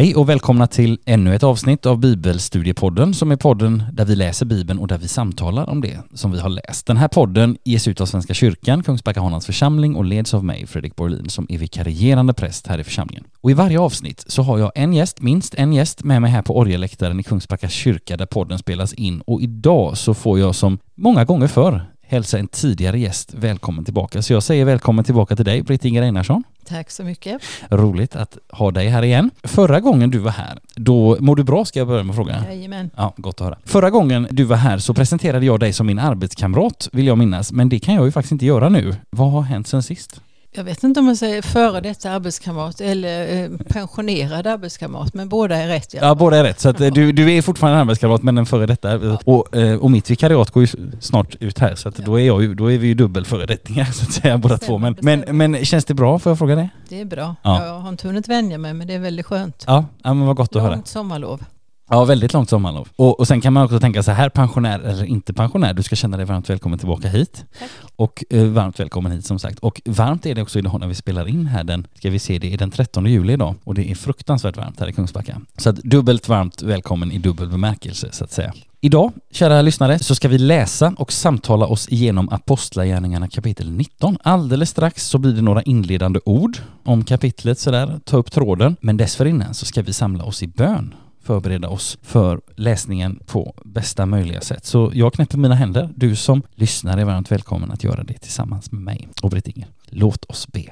Hej och välkomna till ännu ett avsnitt av Bibelstudiepodden som är podden där vi läser Bibeln och där vi samtalar om det som vi har läst. Den här podden ges ut av Svenska kyrkan, Kungsbacka Hanans församling och leds av mig, Fredrik Borlin, som är vikarierande präst här i församlingen. Och i varje avsnitt så har jag en gäst, minst en gäst, med mig här på orgelläktaren i Kungsbacka kyrka där podden spelas in och idag så får jag som många gånger förr hälsa en tidigare gäst välkommen tillbaka. Så jag säger välkommen tillbaka till dig, Britt-Inger Einarsson. Tack så mycket. Roligt att ha dig här igen. Förra gången du var här, då mår du bra ska jag börja med att fråga. Jajamän. Ja, gott att höra. Förra gången du var här så presenterade jag dig som min arbetskamrat, vill jag minnas, men det kan jag ju faktiskt inte göra nu. Vad har hänt sen sist? Jag vet inte om man säger före detta arbetskamrat eller eh, pensionerad arbetskamrat, men båda är rätt. Ja, båda är rätt. Så eh, du, du är fortfarande en arbetskamrat, men en före detta. Och, eh, och mitt vikariat går ju snart ut här, så att då, är jag då är vi ju dubbel föredettingar så att säga, båda två. Men, men, men känns det bra, får jag fråga det? Det är bra. Ja. Jag har inte hunnit vänja mig, men det är väldigt skönt. Ja, ja men vad gott att höra. Långt sommarlov. Ja, väldigt långt sommarlov. Och, och sen kan man också tänka så här, pensionär eller inte pensionär, du ska känna dig varmt välkommen tillbaka hit. Tack. Och eh, varmt välkommen hit som sagt. Och varmt är det också idag när vi spelar in här den, ska vi se, det är den 13 juli idag och det är fruktansvärt varmt här i Kungsbacka. Så att dubbelt varmt välkommen i dubbel bemärkelse så att säga. Idag, kära lyssnare, så ska vi läsa och samtala oss igenom Apostlagärningarna kapitel 19. Alldeles strax så blir det några inledande ord om kapitlet sådär, ta upp tråden. Men dessförinnan så ska vi samla oss i bön förbereda oss för läsningen på bästa möjliga sätt. Så jag knäpper mina händer. Du som lyssnar är varmt välkommen att göra det tillsammans med mig och Britt-Inger. Låt oss be.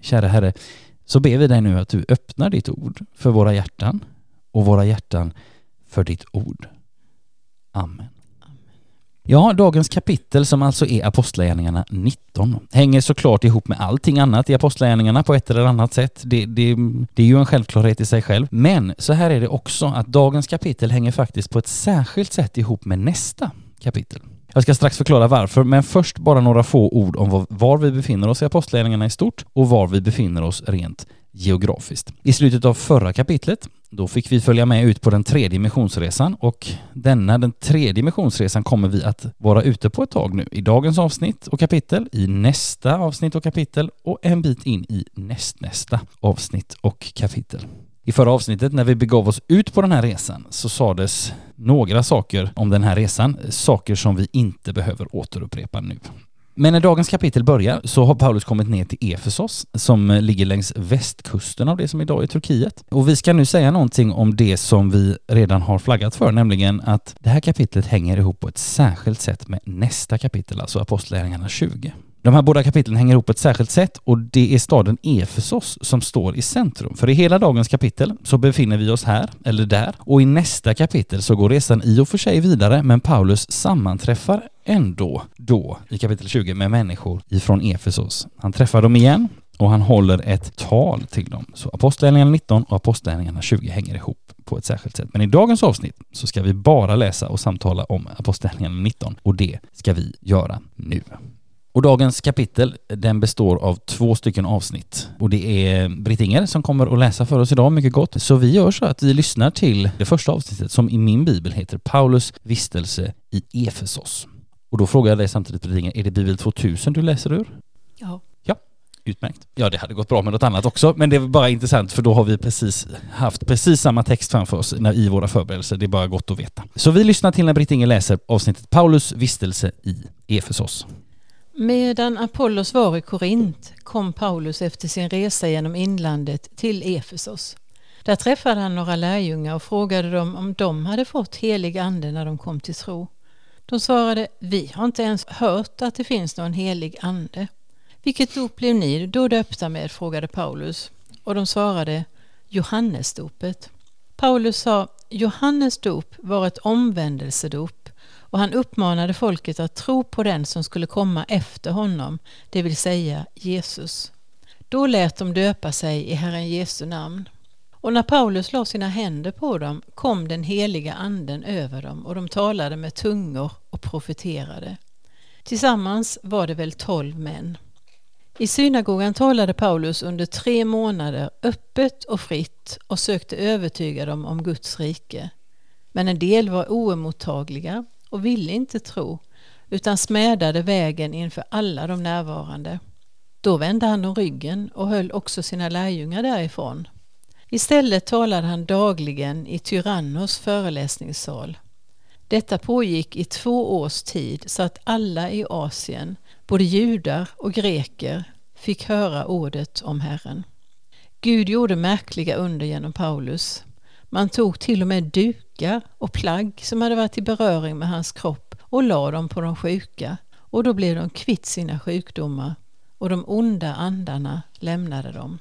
Kära Herre, så ber vi dig nu att du öppnar ditt ord för våra hjärtan och våra hjärtan för ditt ord. Amen. Ja, dagens kapitel som alltså är Apostlagärningarna 19 hänger såklart ihop med allting annat i Apostlagärningarna på ett eller annat sätt. Det, det, det är ju en självklarhet i sig själv. Men så här är det också att dagens kapitel hänger faktiskt på ett särskilt sätt ihop med nästa kapitel. Jag ska strax förklara varför, men först bara några få ord om var vi befinner oss i Apostlagärningarna i stort och var vi befinner oss rent geografiskt. I slutet av förra kapitlet då fick vi följa med ut på den tredje missionsresan och denna, den tredje missionsresan, kommer vi att vara ute på ett tag nu i dagens avsnitt och kapitel, i nästa avsnitt och kapitel och en bit in i nästnästa avsnitt och kapitel. I förra avsnittet när vi begav oss ut på den här resan så sades några saker om den här resan, saker som vi inte behöver återupprepa nu. Men när dagens kapitel börjar så har Paulus kommit ner till Efesos som ligger längs västkusten av det som idag är Turkiet. Och vi ska nu säga någonting om det som vi redan har flaggat för, nämligen att det här kapitlet hänger ihop på ett särskilt sätt med nästa kapitel, alltså Apostlagärningarna 20. De här båda kapitlen hänger ihop på ett särskilt sätt och det är staden Efesos som står i centrum. För i hela dagens kapitel så befinner vi oss här, eller där, och i nästa kapitel så går resan i och för sig vidare, men Paulus sammanträffar ändå då i kapitel 20 med människor ifrån Efesos. Han träffar dem igen och han håller ett tal till dem. Så Apostlagärningarna 19 och Apostlagärningarna 20 hänger ihop på ett särskilt sätt. Men i dagens avsnitt så ska vi bara läsa och samtala om Apostlagärningarna 19 och det ska vi göra nu. Och dagens kapitel den består av två stycken avsnitt och det är Britt-Inger som kommer att läsa för oss idag mycket gott. Så vi gör så att vi lyssnar till det första avsnittet som i min bibel heter Paulus vistelse i Efesos. Och då frågar jag dig samtidigt Britt-Inger, är det bibel 2000 du läser ur? Ja. Ja, utmärkt. Ja, det hade gått bra med något annat också, men det är bara intressant för då har vi precis haft precis samma text framför oss i våra förberedelser. Det är bara gott att veta. Så vi lyssnar till när Britt-Inger läser avsnittet Paulus vistelse i Efesos. Medan Apollos var i Korint kom Paulus efter sin resa genom inlandet till Efesos. Där träffade han några lärjungar och frågade dem om de hade fått helig ande när de kom till tro. De svarade, vi har inte ens hört att det finns någon helig ande. Vilket dop blev ni då döpta med? frågade Paulus. Och de svarade, Johannesdopet. Paulus sa, Johannes dop var ett omvändelsedop och han uppmanade folket att tro på den som skulle komma efter honom, det vill säga Jesus. Då lät de döpa sig i Herren Jesu namn. Och när Paulus la sina händer på dem kom den heliga anden över dem och de talade med tungor och profeterade. Tillsammans var det väl tolv män. I synagogan talade Paulus under tre månader öppet och fritt och sökte övertyga dem om Guds rike. Men en del var oemottagliga och ville inte tro utan smädade vägen inför alla de närvarande. Då vände han dem ryggen och höll också sina lärjungar därifrån. Istället talade han dagligen i Tyrannos föreläsningssal. Detta pågick i två års tid så att alla i Asien, både judar och greker, fick höra ordet om Herren. Gud gjorde märkliga under genom Paulus. Man tog till och med dukar och plagg som hade varit i beröring med hans kropp och la dem på de sjuka och då blev de kvitt sina sjukdomar och de onda andarna lämnade dem.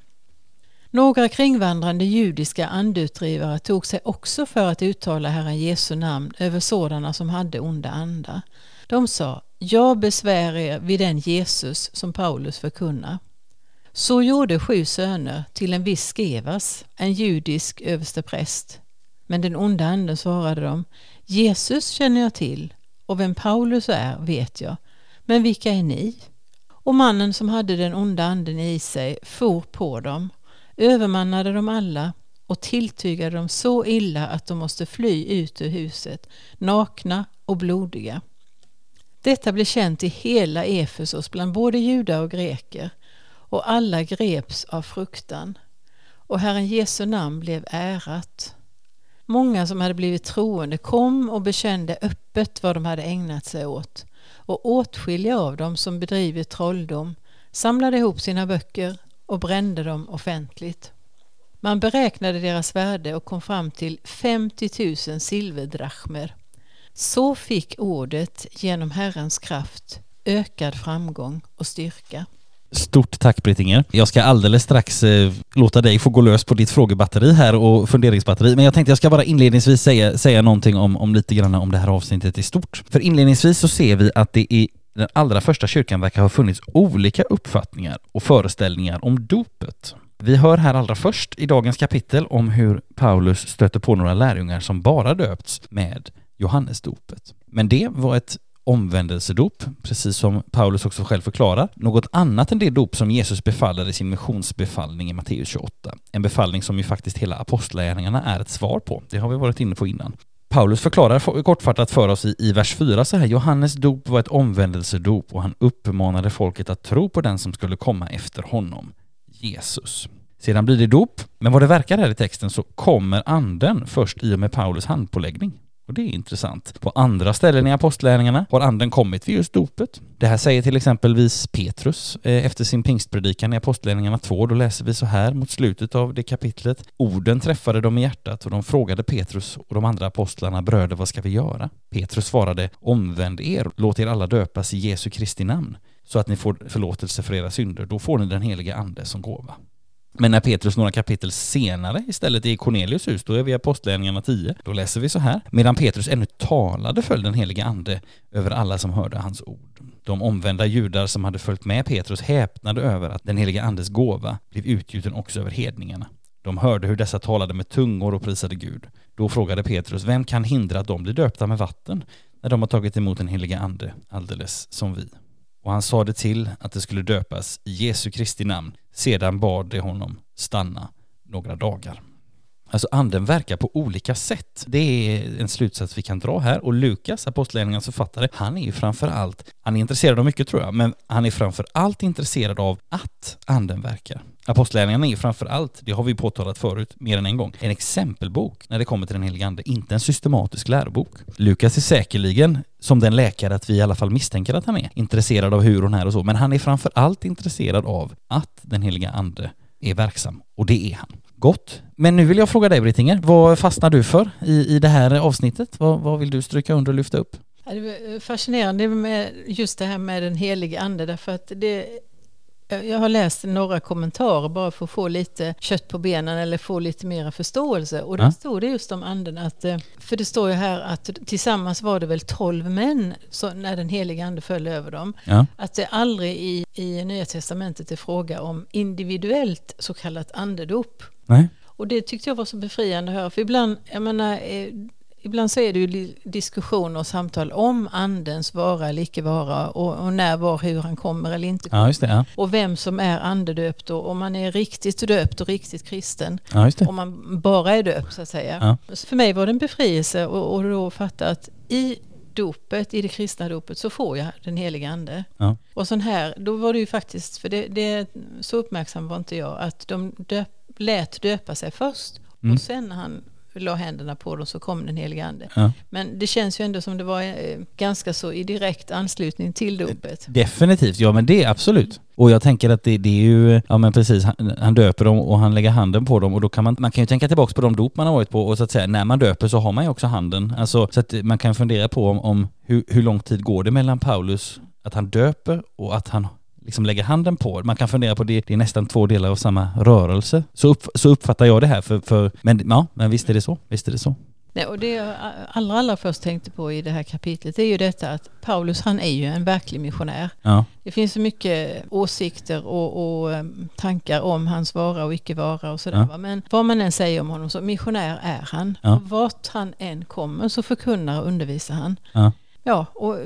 Några kringvandrande judiska andutdrivare tog sig också för att uttala Herren Jesu namn över sådana som hade onda andar. De sa, jag besvär er vid den Jesus som Paulus förkunnar. Så gjorde sju söner till en viss Skevas, en judisk överstepräst. Men den onda anden svarade dem, Jesus känner jag till och vem Paulus är vet jag, men vilka är ni? Och mannen som hade den onda anden i sig for på dem, övermannade dem alla och tilltygade dem så illa att de måste fly ut ur huset, nakna och blodiga. Detta blev känt i hela Efesos bland både judar och greker och alla greps av fruktan och Herren Jesu namn blev ärat. Många som hade blivit troende kom och bekände öppet vad de hade ägnat sig åt och åtskilliga av dem som bedrivit trolldom samlade ihop sina böcker och brände dem offentligt. Man beräknade deras värde och kom fram till 50 000 silverdrachmer. Så fick ordet genom Herrens kraft ökad framgång och styrka. Stort tack Brittinger. Jag ska alldeles strax eh, låta dig få gå lös på ditt frågebatteri här och funderingsbatteri. Men jag tänkte jag ska bara inledningsvis säga, säga någonting om, om lite grann om det här avsnittet i stort. För inledningsvis så ser vi att det i den allra första kyrkan verkar ha funnits olika uppfattningar och föreställningar om dopet. Vi hör här allra först i dagens kapitel om hur Paulus stöter på några lärjungar som bara döpts med Johannesdopet. Men det var ett omvändelsedop, precis som Paulus också själv förklarar, något annat än det dop som Jesus befaller i sin missionsbefallning i Matteus 28. En befallning som ju faktiskt hela apostlagärningarna är ett svar på. Det har vi varit inne på innan. Paulus förklarar kortfattat för oss i, i vers 4 så här, Johannes dop var ett omvändelsedop och han uppmanade folket att tro på den som skulle komma efter honom, Jesus. Sedan blir det dop, men vad det verkar här i texten så kommer anden först i och med Paulus handpåläggning. Och det är intressant. På andra ställen i apostlärningarna har anden kommit vid just dopet. Det här säger till exempelvis Petrus eh, efter sin pingstpredikan i apostlärningarna 2. Då läser vi så här mot slutet av det kapitlet. Orden träffade dem i hjärtat och de frågade Petrus och de andra apostlarna bröder vad ska vi göra? Petrus svarade omvänd er, låt er alla döpas i Jesu Kristi namn så att ni får förlåtelse för era synder. Då får ni den helige ande som gåva. Men när Petrus några kapitel senare istället är i Cornelius hus, då är vi i Apostlagärningarna 10, då läser vi så här. Medan Petrus ännu talade föll den helige ande över alla som hörde hans ord. De omvända judar som hade följt med Petrus häpnade över att den helige andes gåva blev utgjuten också över hedningarna. De hörde hur dessa talade med tungor och prisade Gud. Då frågade Petrus, vem kan hindra att de blir döpta med vatten när de har tagit emot den helige ande alldeles som vi? Och han sade till att det skulle döpas i Jesu Kristi namn. Sedan bad de honom stanna några dagar. Alltså anden verkar på olika sätt. Det är en slutsats vi kan dra här och Lukas, apostlagärningarnas författare, han är ju framför allt, han är intresserad av mycket tror jag, men han är framför allt intresserad av att anden verkar. Apostlagärningarna är framför allt, det har vi påtalat förut mer än en gång, en exempelbok när det kommer till den helige ande, inte en systematisk lärobok. Lukas är säkerligen, som den läkare att vi i alla fall misstänker att han är, intresserad av hur hon är och så, men han är framför allt intresserad av att den heliga ande är verksam, och det är han. Gott. Men nu vill jag fråga dig Brittinger, vad fastnar du för i, i det här avsnittet? Vad, vad vill du stryka under och lyfta upp? det är fascinerande med just det här med den helige ande därför att det jag har läst några kommentarer bara för att få lite kött på benen eller få lite mera förståelse. Och ja. stod det just om anden att, eh, för det står ju här att tillsammans var det väl tolv män så när den heliga ande föll över dem. Ja. Att det aldrig i, i Nya Testamentet är fråga om individuellt så kallat andedop. Nej. Och det tyckte jag var så befriande att höra. För ibland, jag menar, eh, ibland så är det ju diskussioner och samtal om andens vara eller icke vara och, och, när, var, hur han kommer eller inte kommer. Ja, det, ja. Och vem som är andedöpt och om man är riktigt döpt och riktigt kristen. Ja, om man bara är döpt så att säga. Så för mig var det en befrielse och, och då fatta att i dopet, i det kristna dopet, så får jag den heliga ande. Och sån här, då var det ju faktiskt, för det, det så uppmärksam var inte jag, att de döp, lät döpa sig först Mm. och sen när han la händerna på dem så kom den helige ande. Ja. Men det känns ju ändå som det var eh, ganska så i direkt anslutning till dopet. Definitivt, ja men det absolut. Och jag tänker att det, det är ju, ja men precis, han, han döper dem och han lägger handen på dem och då kan man, man kan ju tänka tillbaka på de dop man har varit på och så att säga när man döper så har man ju också handen. Alltså så att man kan fundera på om, om hur, hur lång tid går det mellan Paulus, att han döper och att han liksom lägger handen på. Man kan fundera på det, det är nästan två delar av samma rörelse. Så, upp, så uppfattar jag det här för, för men ja, men visst är det så, visst är det så. Nej, och det jag allra, allra först tänkte på i det här kapitlet är ju detta att Paulus han är ju en verklig missionär. Ja, Det finns så mycket åsikter och, och em, tankar om hans vara och icke vara och sådär. Ja. Men vad man än säger om honom så missionär är han. Ja. Och vart han än kommer så förkunnar och undervisar han. ja. Ja, och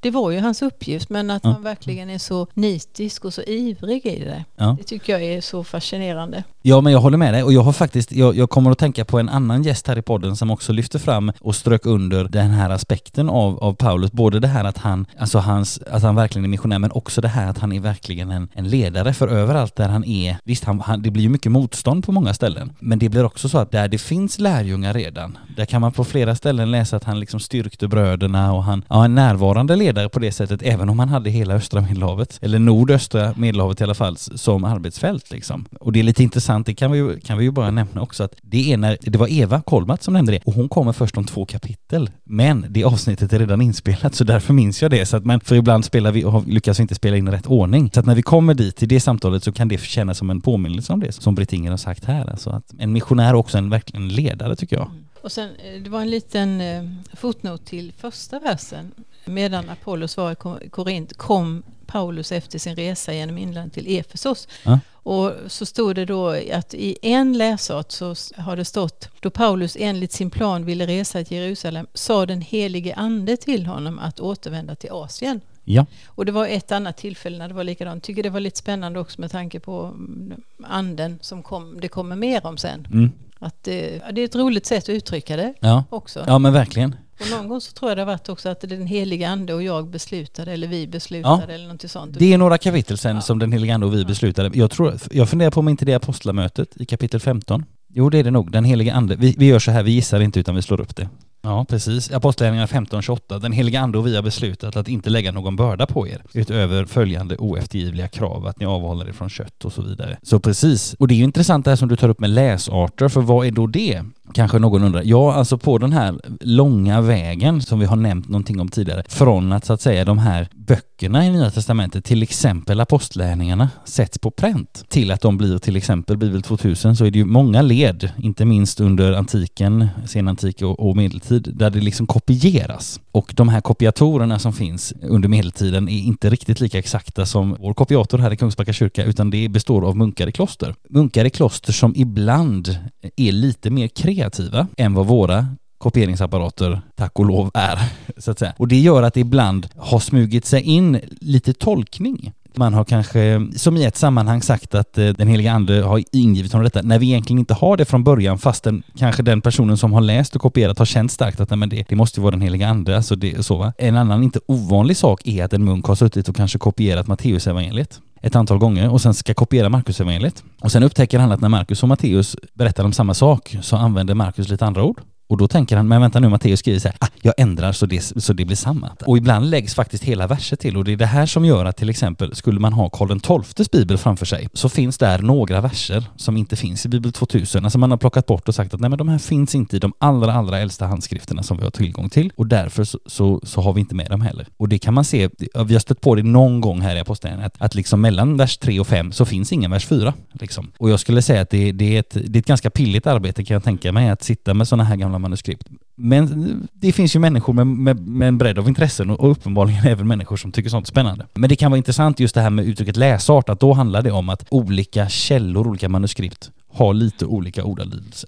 det var ju hans uppgift men att Ja. han verkligen är så nitisk och så ivrig i det. Ja. Det tycker jag är så fascinerande. Ja, men jag håller med dig och jag har faktiskt, jag, jag kommer att tänka på en annan gäst här i podden som också lyfter fram och strök under den här aspekten av, av Paulus. Både det här att han, alltså hans, att han verkligen är missionär men också det här att han är verkligen en, en ledare för överallt där han är, visst han, han, det blir ju mycket motstånd på många ställen, men det blir också så att där det finns lärjungar redan, där kan man på flera ställen läsa att han liksom styrkte bröderna och han, ja en närvarande ledare på det sättet, även om han hade hela östra medelhavet, eller nordöstra medelhavet i alla fall, som arbetsfält liksom. Och det är lite intressant, det kan vi ju, kan vi ju bara nämna också att det är när, det var Eva Kolmat som nämnde det, och hon kommer först om två kapitel. Men det avsnittet är redan inspelat, så därför minns jag det. Så att, men för ibland spelar vi och lyckas vi inte spela in i rätt ordning. Så att när vi kommer dit till det samtalet så kan det kännas som en påminnelse om det, som Britt Inger har sagt här. Alltså att en missionär är också en verkligen ledare tycker jag. Mm. Och sen, eh, det var en liten eh, fotnot till första versen. Medan Apollos var i Ko- Korint kom Paulus efter sin resa genom inlandet till Efesos. Ja. Och så stod det då att i en läsart så har det stått då Paulus enligt sin plan ville resa till Jerusalem sa den helige ande till honom att återvända till Asien. Ja, Och det var ett annat tillfälle när det var likadant. Tycker det var lite spännande också med tanke på mm, anden som kom, det kommer mer om sen. mm. Att det, ja, det är ett roligt sätt att uttrycka det ja. också. ja men verkligen. Och någon gång så tror jag det har varit också att den heliga ande och jag beslutade eller vi beslutade eller något sånt. Det är några kapitel sen Ja. som den helige Ande och vi beslutade. Jag, tror, jag funderar på om inte det är apostlamötet i kapitel 15. Jo, det är det nog. Den helige Ande. Vi, vi gör så här, vi gissar inte utan vi slår upp det. Ja, precis. Apostlagärningarna 15.28. Den heliga Ande och vi har beslutat att inte lägga någon börda på er utöver följande oeftergivliga krav, att ni avhåller er från kött och så vidare. Så precis. Och det är ju intressant det här som du tar upp med läsarter, för vad är då det? Kanske någon undrar. Ja, alltså på den här långa vägen som vi har nämnt någonting om tidigare, från att så att säga de här böckerna i Nya Testamentet, till exempel apostlärningarna, sätts på pränt till att de blir till exempel Bibel 2000 så är det ju många led, inte minst under antiken, senantik och, och medeltid, där det liksom kopieras. Och de här kopiatorerna som finns under medeltiden är inte riktigt lika exakta som vår kopiator här i Kungsbacka kyrka, utan det består av munkar i kloster. Munkar i kloster som ibland är lite mer kreativa än vad våra kopieringsapparater, tack och lov, är. Så att säga. Och det gör att det ibland har smugit sig in lite tolkning. Man har kanske, som i ett sammanhang sagt att eh, den heliga ande har ingivit honom detta, när vi egentligen inte har det från början, fastän kanske den personen som har läst och kopierat har känt starkt att nej, men det, det måste ju vara den heliga ande. Alltså det, så, va? En annan inte ovanlig sak är att en munk har suttit och kanske kopierat Matteusevangeliet ett antal gånger och sen ska kopiera Markusevangeliet. Och sen upptäcker han att när Markus och Matteus berättar om samma sak så använder Markus lite andra ord. Och då tänker han, men vänta nu, Matteus skriver så här, ah, jag ändrar så det, så det blir samma. Och ibland läggs faktiskt hela verser till och det är det här som gör att till exempel, skulle man ha Karl XIIs bibel framför sig, så finns där några verser som inte finns i Bibel 2000. Alltså man har plockat bort och sagt att nej men de här finns inte i de allra, allra äldsta handskrifterna som vi har tillgång till och därför så, så, så har vi inte med dem heller. Och det kan man se, vi har stött på det någon gång här i Apostlagärningarna, att, att liksom mellan vers 3 och 5 så finns ingen vers 4. Liksom. Och jag skulle säga att det, det, är ett, det är ett ganska pilligt arbete kan jag tänka mig, att sitta med sådana här gamla manuskript. Men det finns ju människor med, med, med en bredd av intressen och uppenbarligen även människor som tycker sånt är spännande. Men det kan vara intressant just det här med uttrycket läsart, att då handlar det om att olika källor, olika manuskript har lite olika ordalydelse.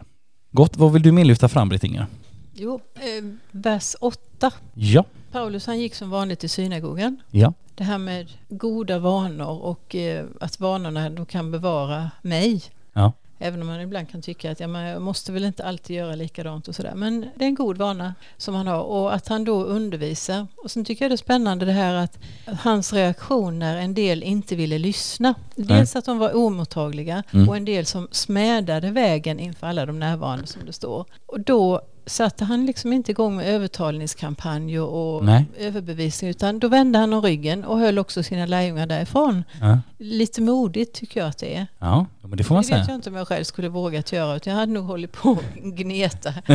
Gott, vad vill du mer lyfta fram Britt-Inger? Jo, eh, vers 8. Ja, Paulus han gick som vanligt till synagogan. ja, Det här med goda vanor och eh, att vanorna de kan bevara mig. Ja. Även om man ibland kan tycka att ja, man måste väl inte alltid göra likadant och sådär. Men det är en god vana som han har och att han då undervisar. Och sen tycker jag det är spännande det här att hans reaktion när en del inte ville lyssna. Dels att de var omottagliga Mm. och en del som smädade vägen inför alla de närvarande som det står. Och då satte han liksom inte igång med övertalningskampanj och Nej. överbevisning utan då vände han om ryggen och höll också sina lärjungar därifrån. Ja, Lite modigt tycker jag att det är. ja men det får man Det vet säga. jag inte om jag själv skulle vågat göra utan jag hade nog hållit på att gneta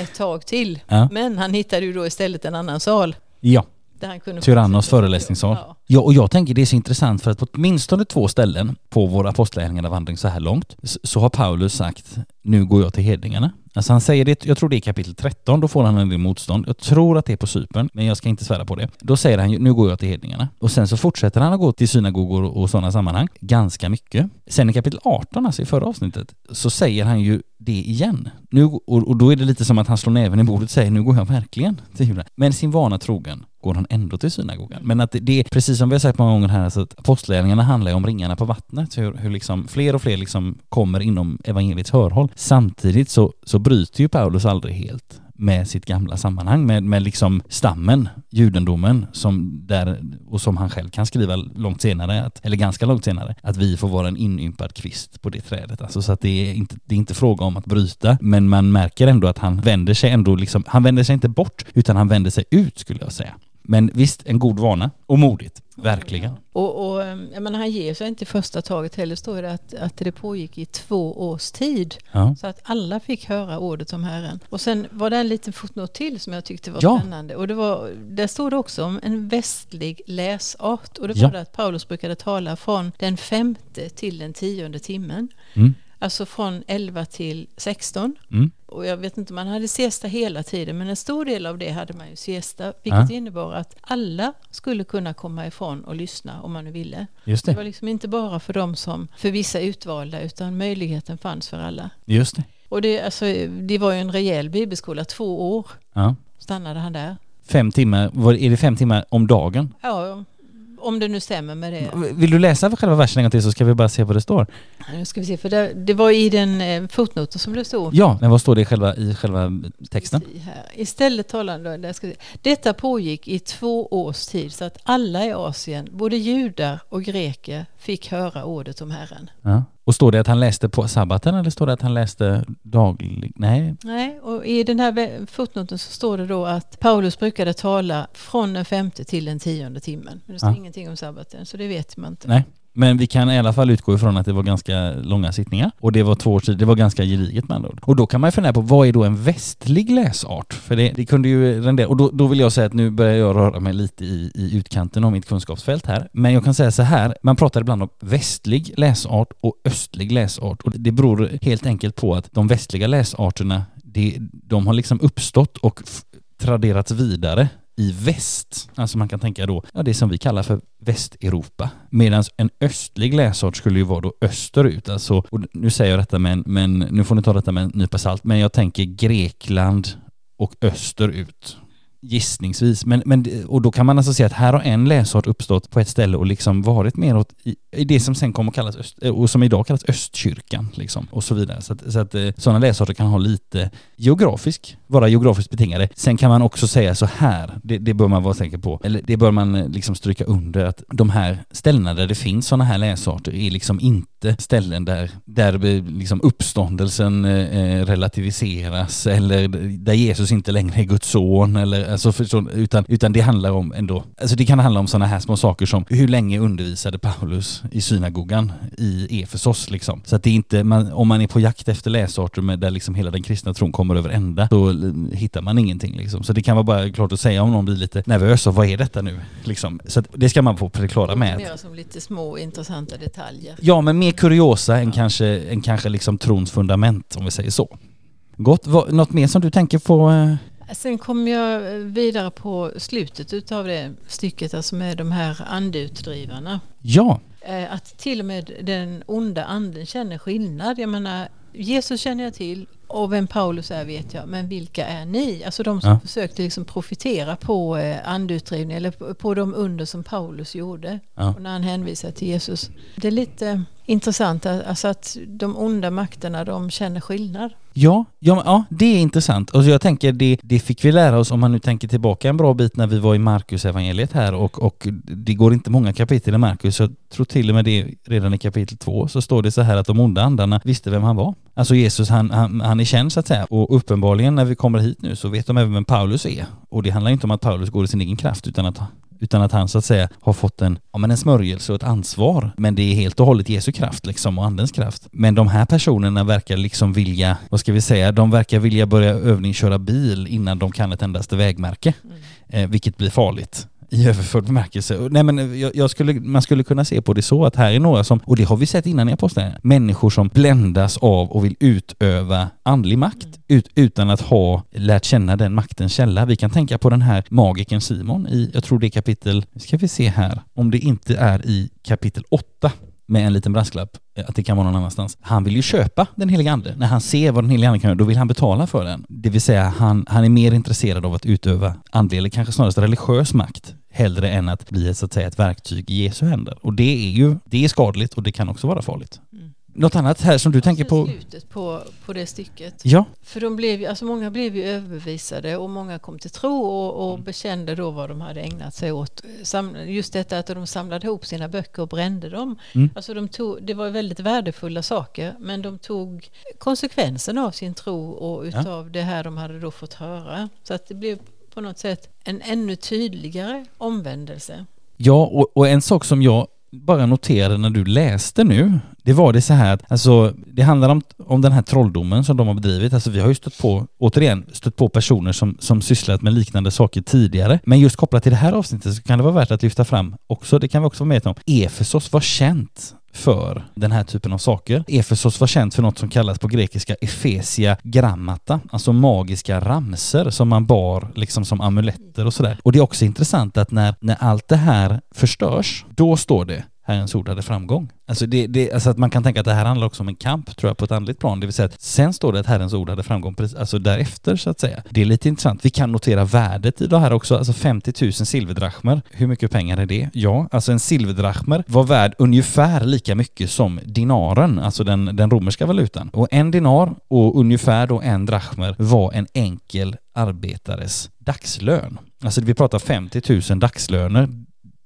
ett tag till. Ja. Men han hittade ju då istället en annan sal. Ja, Där han kunde Tyrannos föreläsningssal. Ja. Ja, och jag tänker det är så intressant för att på åtminstone två ställen på vår apostlagärningarna vandring så här långt så har Paulus sagt nu går jag till hedningarna. Alltså han säger det, jag tror det är kapitel 13, då får han en del motstånd. Jag tror att det är på Cypern, men jag ska inte svära på det. Då säger han ju, nu går jag till hedningarna. Och sen så fortsätter han att gå till synagogor och sådana sammanhang, ganska mycket. Sen i kapitel 18, alltså i förra avsnittet, så säger han ju det igen. Nu, och, och då är det lite som att han slår näven i bordet och säger nu går jag verkligen till himlen. Men sin vana trogen går han ändå till synagogan. Men att det, det är precis som vi har sagt många gånger här, alltså att apostlagärningarna handlar ju om ringarna på vattnet, hur, hur liksom fler och fler liksom kommer inom evangeliets hörhåll. Samtidigt så, så bryter ju Paulus aldrig helt med sitt gamla sammanhang, med, med liksom stammen, judendomen, som där, och som han själv kan skriva långt senare, att, eller ganska långt senare, att vi får vara en inympad kvist på det trädet. Alltså så att det är inte, det är inte fråga om att bryta, men man märker ändå att han vänder sig ändå liksom, han vänder sig inte bort, utan han vänder sig ut skulle jag säga. Men visst, en god vana, och modigt, verkligen. Och, och ehm, jag menar, han ger sig inte i första taget heller, står det att, att det pågick i två års tid. Ja. Så att alla fick höra ordet om Herren. Och sen var det en liten fotnot till som jag tyckte var Ja. spännande. Och det var, där stod det också om en västlig läsart. Och det var Ja. det att Paulus brukade tala från den femte till den tionde timmen. Mm. Alltså från 11 till 16. Mm. Och jag vet inte om man hade siesta hela tiden, men en stor del av det hade man ju siesta, vilket Ja. innebar att alla skulle kunna komma ifrån och lyssna om man nu ville. Just Det det, var liksom inte bara för dem som, för vissa utvalda, utan möjligheten fanns för alla. just det. Och det, alltså, det var ju en rejäl bibelskola, två år Ja. stannade han där. Fem timmar, är det fem timmar om dagen? Ja, om det nu stämmer med det. Vill du läsa själva versen en gång till så ska vi bara se vad det står? Nu ska vi se, för det, det var i den eh, fotnoten som det stod. Ja, men vad står det i själva, i själva texten? Istället talar där ska se. Detta pågick i två års tid så att alla i Asien, både judar och greker, fick höra ordet om Herren. Ja. Och står det att han läste på sabbaten eller står det att han läste daglig? Nej. Nej, och i den här fotnoten så står det då att Paulus brukade tala från den femte till den tionde timmen. Men det står Ja. ingenting om sabbaten, så det vet man inte. Nej. Men vi kan i alla fall utgå ifrån att det var ganska långa sittningar och det var två års tid, det var ganska gediget med andra ord. Och då kan man ju fundera på vad är då en västlig läsart? För det, det kunde ju rendera, och då, då vill jag säga att nu börjar jag röra mig lite i, i utkanten av mitt kunskapsfält här. Men jag kan säga så här, man pratar ibland om västlig läsart och östlig läsart och det beror helt enkelt på att de västliga läsarterna, det, de har liksom uppstått och f- traderats vidare i väst. Alltså man kan tänka då, ja det som vi kallar för Västeuropa. Medan en östlig läsart skulle ju vara då österut. Alltså, och nu säger jag detta men, men nu får ni ta detta med en nypa salt, men jag tänker Grekland och österut. Gissningsvis. Men, men, och då kan man alltså se att här har en läsart uppstått på ett ställe och liksom varit mer åt i, i det som sen kommer att kallas öst, eh, och som idag kallas östkyrkan liksom och så vidare. Så att, så att eh, sådana läsarter kan ha lite geografisk, vara geografiskt betingade. Sen kan man också säga så här, det, det bör man vara säker på, eller det bör man eh, liksom stryka under att de här ställena där det finns sådana här läsarter är liksom inte ställen där, där liksom uppståndelsen eh, relativiseras eller där Jesus inte längre är Guds son eller alltså förstå, utan, utan det handlar om ändå, alltså det kan handla om sådana här små saker som hur länge undervisade Paulus i synagogan i Efesos liksom. Så att det är inte, man, om man är på jakt efter läsarter med där liksom hela den kristna tron kommer över ända, då hittar man ingenting liksom. Så det kan vara bara klart att säga om någon blir lite nervös och vad är detta nu? Liksom. Så att det ska man få förklara med. Mer som lite små intressanta detaljer. Ja, men mer kuriosa än kanske, än kanske liksom trons fundament, om vi säger så. Gott. Vad- Något mer som du tänker på? Sen kom jag vidare på slutet utav det stycket, alltså med de här andeutdrivarna. Ja, Eh, Att till och med den onda anden känner skillnad. Jag menar, Jesus känner jag till och vem Paulus är vet jag, men vilka är ni? Alltså de som Ja. försökte liksom profitera på eh, andutdrivning eller på, de under som Paulus gjorde. Ja. Och när han hänvisar till Jesus. Det är lite intressant alltså att de onda makterna de känner skillnad. Ja, ja, ja, det är intressant. Och jag tänker det, det fick vi lära oss om man nu tänker tillbaka en bra bit när vi var i Markus evangeliet här och, och det går inte många kapitel i Markus. Jag tror till och med det redan i kapitel två så står det så här att de onda andarna visste vem han var. Alltså Jesus han, han, han är känd så att säga och uppenbarligen när vi kommer hit nu så vet de även vem Paulus är. Och det handlar inte om att Paulus går i sin egen kraft utan att utan att han så att säga har fått en, ja, men en smörjelse och ett ansvar. Men det är helt och hållet Jesu kraft liksom och andens kraft. Men de här personerna verkar liksom vilja, vad ska vi säga, de verkar vilja börja övningsköra bil innan de kan ett endaste vägmärke. Eh, vilket blir farligt i överförd bemärkelse. Nej men jag, jag skulle, man skulle kunna se på det så att här är några som, och det har vi sett innan i Apostlagärningarna, människor som bländas av och vill utöva andlig makt ut, utan att ha lärt känna den maktens källa. Vi kan tänka på den här magiken Simon i, jag tror det är kapitel, nu ska vi se här, om det inte är i kapitel 8 med en liten brasklapp, att det kan vara någon annanstans. Han vill ju köpa den heliga ande. När han ser vad den heliga ande kan göra, då vill han betala för den. Det vill säga, han, han är mer intresserad av att utöva andlig, eller kanske snarast religiös makt, hellre än att bli ett, så att säga, ett verktyg i Jesu händer. Och det är ju, det är skadligt och det kan också vara farligt. Mm. Något annat här som du tänker Sen på? slutet på, på det stycket. Ja, För de blev alltså många blev ju överbevisade och många kom till tro och, och bekände då vad de hade ägnat sig åt. Just detta att de samlade ihop sina böcker och brände dem. Mm. Alltså de tog, det var väldigt värdefulla saker men de tog konsekvensen av sin tro och utav det här de hade då fått höra. Så att det blev på något sätt en ännu tydligare omvändelse. Ja, och, och en sak som jag bara noterade när du läste nu, det var det så här att alltså, det handlar om, om den här trolldomen som de har bedrivit. Alltså vi har ju stött på, återigen, stött på personer som, som sysslat med liknande saker tidigare. Men just kopplat till det här avsnittet så kan det vara värt att lyfta fram också, det kan vi också vara med om. Efesos var känt för den här typen av saker. Efesos var känt för något som kallas på grekiska Efesia grammata, alltså magiska ramser som man bar liksom som amuletter och sådär. Och det är också intressant att när, när allt det här förstörs, då står det Herrens ord hade framgång. Alltså, det, det, alltså att man kan tänka att det här handlar också om en kamp, tror jag, på ett andligt plan. Det vill säga att sen står det att Herrens ord hade framgång, precis- alltså därefter så att säga. Det är lite intressant. Vi kan notera värdet i det här också, alltså 50 000 silverdrachmer. Hur mycket pengar är det? Ja, alltså en silverdrachmer var värd ungefär lika mycket som dinaren, alltså den, den romerska valutan. Och en dinar och ungefär då en drachmer var en enkel arbetares dagslön. Alltså vi pratar 50 000 dagslöner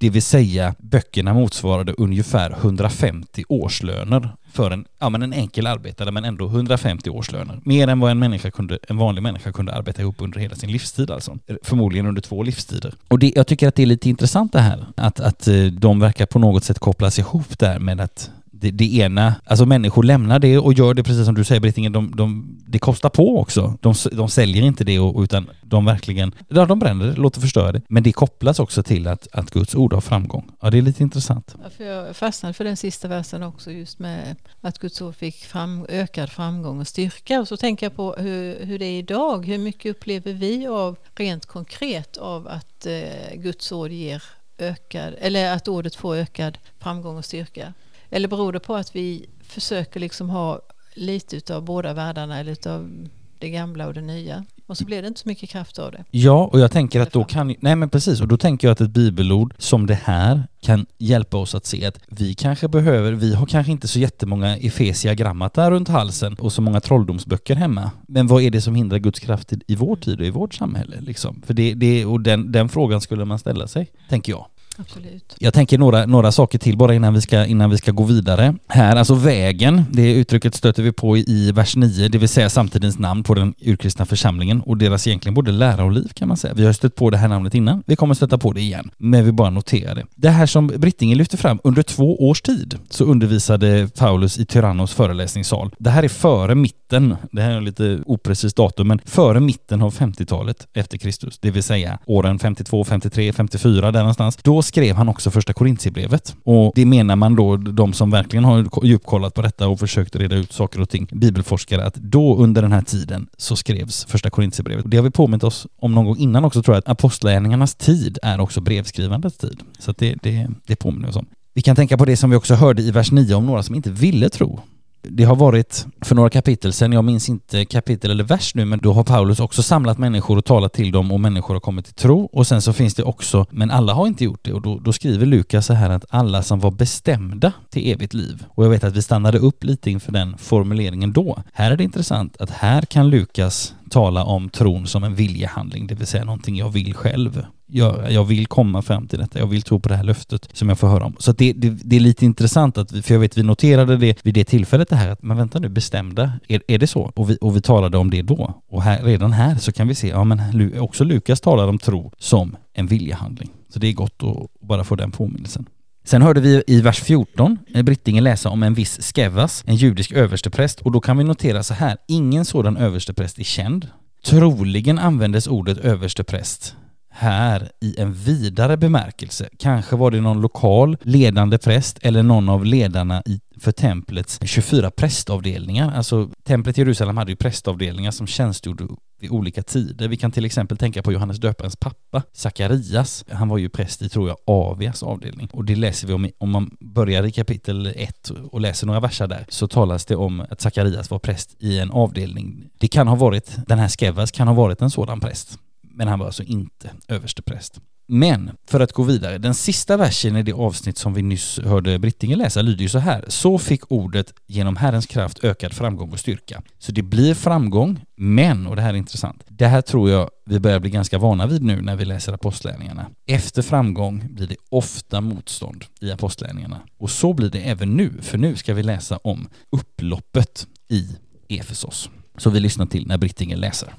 det vill säga böckerna motsvarade ungefär 150 årslöner för en, ja, men en enkel arbetare, men ändå 150 årslöner. Mer än vad en, människa kunde, en vanlig människa kunde arbeta ihop under hela sin livstid alltså. Förmodligen under två livstider. Och det, jag tycker att det är lite intressant det här, att, att eh, de verkar på något sätt kopplas ihop där med att det, det ena, alltså människor lämnar det och gör det precis som du säger Brittingen, de, de, det kostar på också. De, de säljer inte det och, utan de verkligen, ja de bränner det, låter förstöra det. Men det kopplas också till att, att Guds ord har framgång. Ja det är lite intressant. Ja, för jag fastnade för den sista versen också just med att Guds ord fick fram, ökad framgång och styrka. Och så tänker jag på hur, hur det är idag. Hur mycket upplever vi av rent konkret av att eh, Guds ord ger ökad, eller att ordet får ökad framgång och styrka? Eller beror det på att vi försöker liksom ha lite utav båda världarna eller utav det gamla och det nya? Och så blir det inte så mycket kraft av det. Ja, och jag tänker att då kan, nej men precis, och då tänker jag att ett bibelord som det här kan hjälpa oss att se att vi kanske behöver, vi har kanske inte så jättemånga Efesia grammata runt halsen och så många trolldomsböcker hemma. Men vad är det som hindrar Guds kraft i, i vår tid och i vårt samhälle liksom? För det, det och den, den frågan skulle man ställa sig, tänker jag. Absolut. Jag tänker några, några saker till bara innan vi, ska, innan vi ska gå vidare. Här, alltså vägen, det uttrycket stöter vi på i, i vers 9, det vill säga samtidens namn på den urkristna församlingen och deras egentligen både lära och liv kan man säga. Vi har stött på det här namnet innan, vi kommer stöta på det igen, men vi bara noterar det. Det här som Brittinge lyfter fram, under två års tid så undervisade Paulus i Tyrannos föreläsningssal. Det här är före mitten, det här är lite oprecist datum, men före mitten av 50-talet efter Kristus, det vill säga åren 52, 53, 54 där någonstans. Då skrev han också första Korintierbrevet. Och det menar man då, de som verkligen har djupkollat på detta och försökt reda ut saker och ting, bibelforskare, att då under den här tiden så skrevs första Korintierbrevet. Det har vi påmint oss om någon gång innan också tror jag, att apostlagärningarnas tid är också brevskrivandets tid. Så att det, det, det påminner vi oss om. Vi kan tänka på det som vi också hörde i vers 9 om några som inte ville tro. Det har varit för några kapitel sedan, jag minns inte kapitel eller vers nu, men då har Paulus också samlat människor och talat till dem och människor har kommit till tro. Och sen så finns det också, men alla har inte gjort det och då, då skriver Lukas så här att alla som var bestämda till evigt liv. Och jag vet att vi stannade upp lite inför den formuleringen då. Här är det intressant att här kan Lukas tala om tron som en viljehandling, det vill säga någonting jag vill själv. Jag, jag vill komma fram till detta, jag vill tro på det här löftet som jag får höra om. Så det, det, det, är lite intressant att vi, för jag vet vi noterade det vid det tillfället det här att, men vänta nu, bestämda, är, är det så? Och vi, och vi talade om det då. Och här, redan här så kan vi se, ja men också Lukas talar om tro som en viljehandling. Så det är gott att bara få den påminnelsen. Sen hörde vi i vers 14 eh, Brittingen läsa om en viss Skevas, en judisk överstepräst, och då kan vi notera så här, ingen sådan överstepräst är känd. Troligen användes ordet överstepräst här i en vidare bemärkelse. Kanske var det någon lokal ledande präst eller någon av ledarna i, för templets 24 prästavdelningar. Alltså templet i Jerusalem hade ju prästavdelningar som tjänstgjorde vid olika tider. Vi kan till exempel tänka på Johannes döparens pappa, Sakarias. Han var ju präst i, tror jag, Avias avdelning. Och det läser vi om, om man börjar i kapitel 1 och läser några verser där, så talas det om att Sakarias var präst i en avdelning. Det kan ha varit, den här Skevas kan ha varit en sådan präst men han var alltså inte överstepräst. Men för att gå vidare, den sista versen i det avsnitt som vi nyss hörde Brittinge läsa lyder ju så här. Så fick ordet genom Herrens kraft ökad framgång och styrka. Så det blir framgång, men, och det här är intressant, det här tror jag vi börjar bli ganska vana vid nu när vi läser apostlärningarna. Efter framgång blir det ofta motstånd i apostlärningarna. Och så blir det även nu, för nu ska vi läsa om upploppet i Efesos. Så vi lyssnar till när Brittinge läser.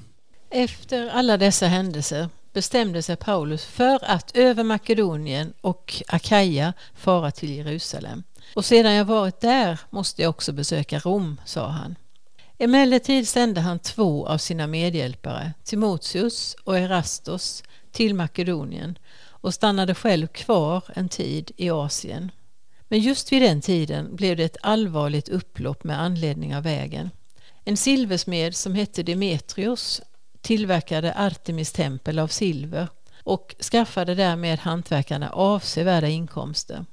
Efter alla dessa händelser bestämde sig Paulus för att över Makedonien och Akaja fara till Jerusalem. Och sedan jag varit där måste jag också besöka Rom, sa han. Emellertid sände han två av sina medhjälpare, Timoteus och Erastos, till Makedonien och stannade själv kvar en tid i Asien. Men just vid den tiden blev det ett allvarligt upplopp med anledning av vägen. En silversmed som hette Demetrios tillverkade Artemis tempel av silver och skaffade därmed hantverkarna avsevärda inkomster.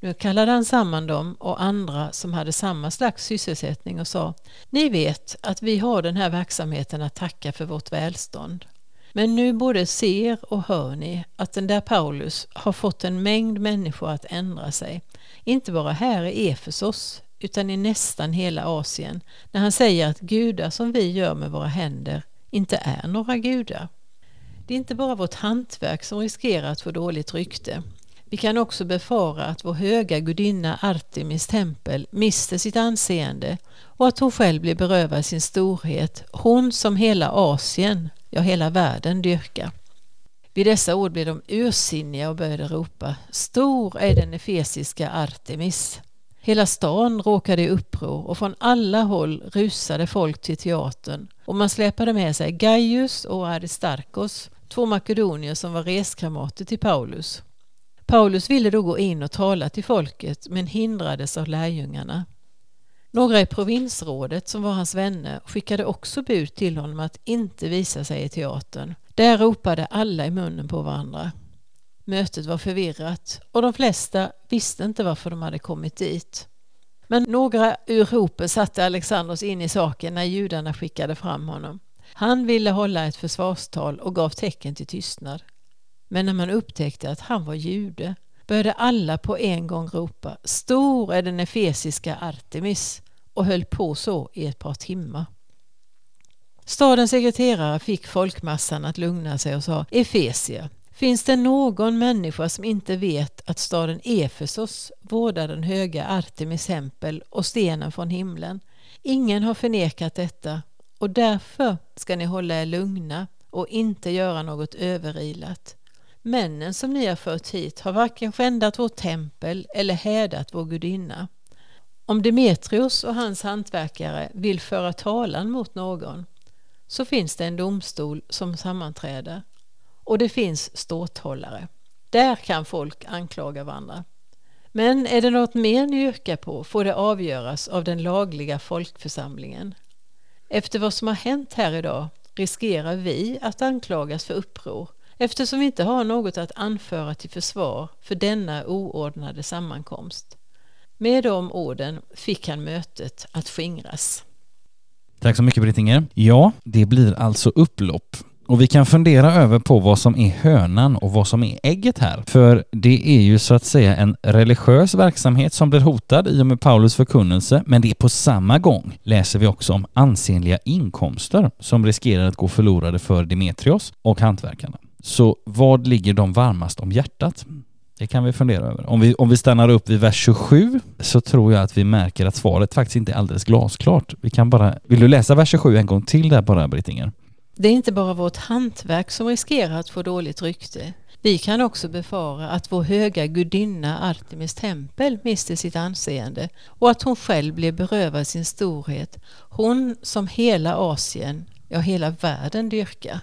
Nu kallade han samman dem och andra som hade samma slags sysselsättning och sa Ni vet att vi har den här verksamheten att tacka för vårt välstånd. Men nu både ser och hör ni att den där Paulus har fått en mängd människor att ändra sig. Inte bara här i Efesos utan i nästan hela Asien när han säger att gudar som vi gör med våra händer inte är några gudar. Det är inte bara vårt hantverk som riskerar att få dåligt rykte. Vi kan också befara att vår höga gudinna Artemis tempel mister sitt anseende och att hon själv blir berövad sin storhet, hon som hela Asien, ja hela världen dyrkar. Vid dessa ord blev de ursinniga och började ropa Stor är den efesiska Artemis. Hela stan råkade i uppror och från alla håll rusade folk till teatern och man släpade med sig Gaius och Aristarkos, två makedonier som var reskamrater till Paulus. Paulus ville då gå in och tala till folket men hindrades av lärjungarna. Några i provinsrådet som var hans vänner skickade också bud till honom att inte visa sig i teatern. Där ropade alla i munnen på varandra. Mötet var förvirrat och de flesta visste inte varför de hade kommit dit. Men några ur hopen satte Alexandros in i saken när judarna skickade fram honom. Han ville hålla ett försvarstal och gav tecken till tystnad. Men när man upptäckte att han var jude började alla på en gång ropa Stor är den efesiska Artemis och höll på så i ett par timmar. Stadens sekreterare fick folkmassan att lugna sig och sa Efesia, Finns det någon människa som inte vet att staden Efesos vårdar den höga Artemis tempel och stenen från himlen? Ingen har förnekat detta och därför ska ni hålla er lugna och inte göra något överilat. Männen som ni har fört hit har varken skändat vårt tempel eller hädat vår gudinna. Om Demetrios och hans hantverkare vill föra talan mot någon så finns det en domstol som sammanträder och det finns ståthållare. Där kan folk anklaga varandra. Men är det något mer ni yrkar på får det avgöras av den lagliga folkförsamlingen. Efter vad som har hänt här idag riskerar vi att anklagas för uppror eftersom vi inte har något att anföra till försvar för denna oordnade sammankomst. Med de orden fick han mötet att skingras. Tack så mycket Brittinger. Ja, det blir alltså upplopp. Och vi kan fundera över på vad som är hönan och vad som är ägget här. För det är ju så att säga en religiös verksamhet som blir hotad i och med Paulus förkunnelse, men det är på samma gång läser vi också om ansenliga inkomster som riskerar att gå förlorade för Demetrios och hantverkarna. Så vad ligger dem varmast om hjärtat? Det kan vi fundera över. Om vi, om vi stannar upp vid vers 27 så tror jag att vi märker att svaret faktiskt inte är alldeles glasklart. Vi kan bara... Vill du läsa vers 27 en gång till där bara, Brittinger? Det är inte bara vårt hantverk som riskerar att få dåligt rykte. Vi kan också befara att vår höga gudinna Artemis tempel mister sitt anseende och att hon själv blir berövad sin storhet. Hon som hela Asien, ja hela världen dyrkar.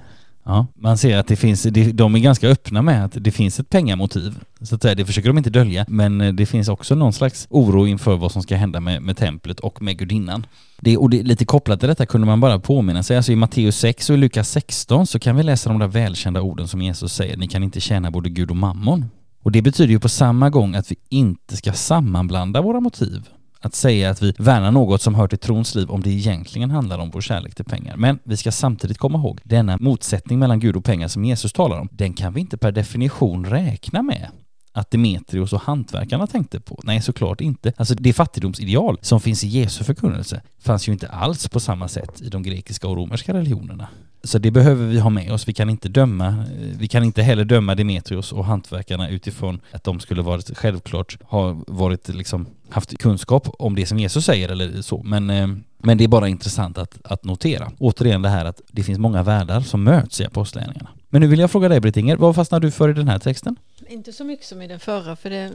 Ja, man ser att det finns, de är ganska öppna med att det finns ett pengamotiv. Så att säga, det försöker de inte dölja, men eh, det finns också någon slags oro inför vad som ska hända med, med templet och med gudinnan. Det, och det, lite kopplat till detta kunde man bara påminna sig, alltså i Matteus 6 och i Lukas 16 så kan vi läsa de där välkända orden som Jesus säger, ni kan inte tjäna både Gud och mammon. Och det betyder ju på samma gång att vi inte ska sammanblanda våra motiv att säga att vi värnar något som hör till trons liv om det egentligen handlar om vår kärlek till pengar. Men vi ska samtidigt komma ihåg denna motsättning mellan Gud och pengar som Jesus talar om. Den kan vi inte per definition räkna med att Demetrios och hantverkarna tänkte på. Nej, såklart inte. Alltså det fattigdomsideal som finns i Jesu förkunnelse fanns ju inte alls på samma sätt i de grekiska och romerska religionerna. Så det behöver vi ha med oss. Vi kan inte döma, eh, vi kan inte heller döma Demetrios och hantverkarna utifrån att de skulle varit självklart ha varit liksom haft kunskap om det som Jesus säger eller så. Men, eh, men det är bara intressant att, att notera. Återigen det här att det finns många världar som möts i apostlärningarna. Men nu vill jag fråga dig Britt-Inger, vad fastnar du för i den här texten? Inte så mycket som i den förra, för det,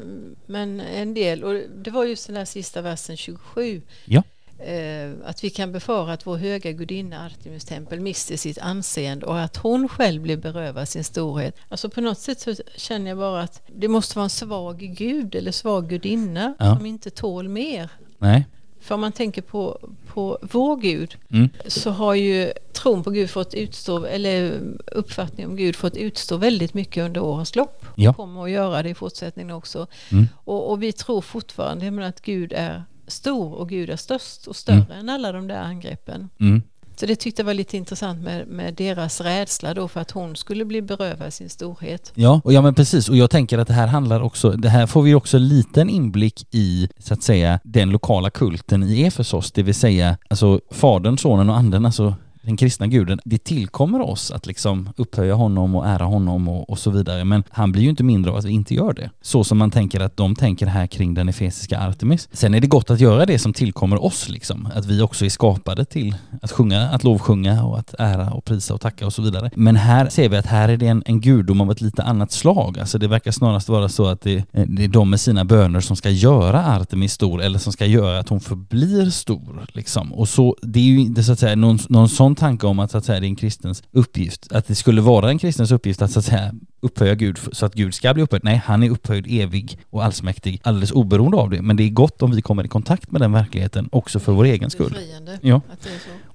men en del. Och det var just den här sista versen 27. Ja. Eh, att vi kan befara att vår höga gudinna Artemis tempel mister sitt anseende och att hon själv blir berövad sin storhet. Alltså på något sätt så känner jag bara att det måste vara en svag gud eller svag gudinna ja. som inte tål mer. Nej. För om man tänker på, på vår Gud mm. så har ju tron på Gud fått utstå, eller uppfattningen om Gud fått utstå väldigt mycket under årens lopp. Ja. Kommer att göra det i fortsättningen också. Mm. Och, och, vi tror fortfarande att Gud är stor och Gud är störst och större mm. än alla de där angreppen. Mm. Så det tyckte jag var lite intressant med, med deras rädsla då för att hon skulle bli berövad sin storhet. Ja, och ja men precis. Och jag tänker att det här handlar också, det här får vi också en liten inblick i, så att säga, den lokala kulten i Efesos, det vill säga alltså Fadern, Sonen och Anden, alltså den kristna guden, det tillkommer oss att liksom upphöja honom och ära honom och, och, så vidare. Men han blir ju inte mindre av att vi inte gör det. Så som man tänker att de tänker här kring den efesiska Artemis. Sen är det gott att göra det som tillkommer oss liksom. Att vi också är skapade till att sjunga, att lovsjunga och att ära och prisa och tacka och så vidare. Men här ser vi att här är det en, en gudom av ett lite annat slag. Alltså det verkar snarast vara så att det, eh, det är de med sina böner som ska göra Artemis stor eller som ska göra att hon förblir stor. Liksom. Och så, det är ju inte så att säga någon, någon sån sån tanke om att, så att säga, det är en kristens uppgift, att det skulle vara en kristens uppgift att, så att säga, upphöja Gud så att Gud ska bli upphöjd. Nej, han är upphöjd, evig och allsmäktig, alldeles oberoende av det. Men det är gott om vi kommer i kontakt med den verkligheten också för vår egen skull. Ja.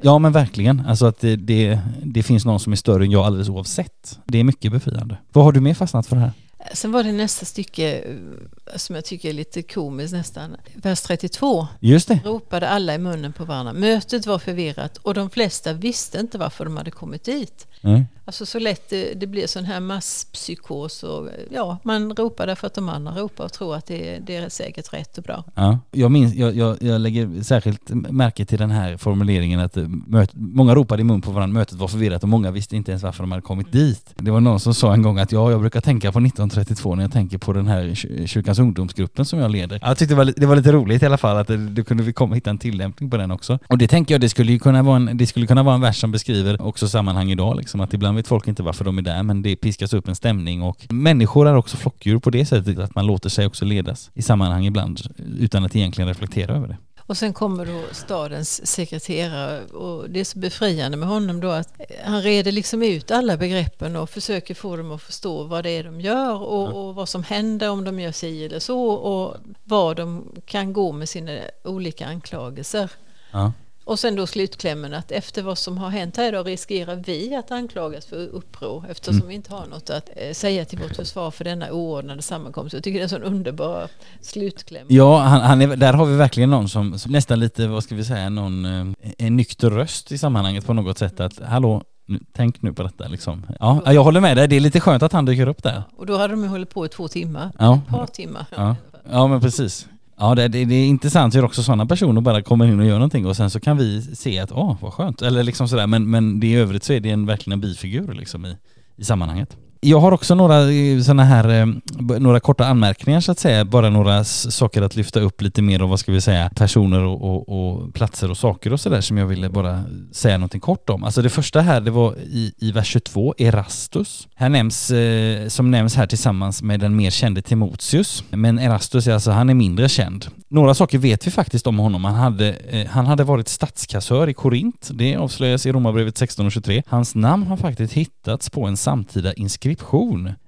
ja, men verkligen. Alltså att det, det, det finns någon som är större än jag alldeles oavsett. Det är mycket befriande. Vad har du mer fastnat för här? Sen var det nästa stycke eh, som jag tycker är lite komiskt nästan. Vers 32. Just det. Ropade alla i munnen på varandra. Mötet var förvirrat och de flesta visste inte varför de hade kommit dit. Mm. Alltså så lätt det, det blir sån här masspsykos och ja, man ropar därför att de andra ropar och tror att det, det är säkert rätt och bra. Ja, jag, minns, jag, jag, jag lägger särskilt märke till den här formuleringen att möt, många ropade i mun på varandra, mötet var förvirrat och många visste inte ens varför de hade kommit dit. Det var någon som sa en gång att ja, jag brukar tänka på 1932 när jag tänker på den här kyrkans ungdomsgruppen som jag leder. Jag tyckte det var, det var lite roligt i alla fall att det, det kunde vi komma hitta en tillämpning på den också. Och det tänker jag, det skulle ju kunna vara en, det skulle kunna vara en vers som beskriver också sammanhang idag liksom, att ibland vet folk inte varför de är där men det piskas upp en stämning och människor är också flockdjur på det sättet att man låter sig också ledas i sammanhang ibland utan att egentligen reflektera över det. Och sen kommer då stadens sekreterare och det är så befriande med honom då att han reder liksom ut alla begreppen och försöker få dem att förstå vad det är de gör och, och vad som händer om de gör si eller så och vad de kan gå med sina olika anklagelser. Ja. Och sen då slutklämmen att efter vad som har hänt här idag riskerar vi att anklagas för uppror eftersom mm. vi inte har något att eh, säga till vårt försvar för denna oordnade sammankomst. Jag tycker det är en sån underbar slutkläm. Ja, han, han är, där har vi verkligen någon som, som, nästan lite, vad ska vi säga, någon, eh, en nykter röst i sammanhanget på något sätt att hallå, tänk nu på detta liksom. Ja, jag håller med dig. Det är lite skönt att han dyker upp där. Och då hade de ju hållit på i två timmar. Ja. Ett par timmar. Ja, ja men precis. Ja, det, det, det, är intressant hur också sådana personer bara kommer in och gör någonting och sen så kan vi se att åh, vad skönt. Eller liksom sådär, men, men det i övrigt så är det en, verkligen en bifigur liksom i, i sammanhanget. Jag har också några eh, såna sådana här, eh, några korta anmärkningar så att säga, bara några saker att lyfta upp lite mer och vad ska vi säga, personer och, och, och platser och saker och sådär som jag ville bara säga någonting kort om. Alltså det första här, det var i, i vers 22, Erastus. Här nämns, eh, som nämns här tillsammans med den mer kände Timotius. Men Erastus, alltså han är mindre känd. Några saker vet vi faktiskt om honom. Han hade, eh, han hade varit statskassör i Korint. Det avslöjas i Romarbrevet 16 och 23. Hans namn har faktiskt hittats på en samtida inskription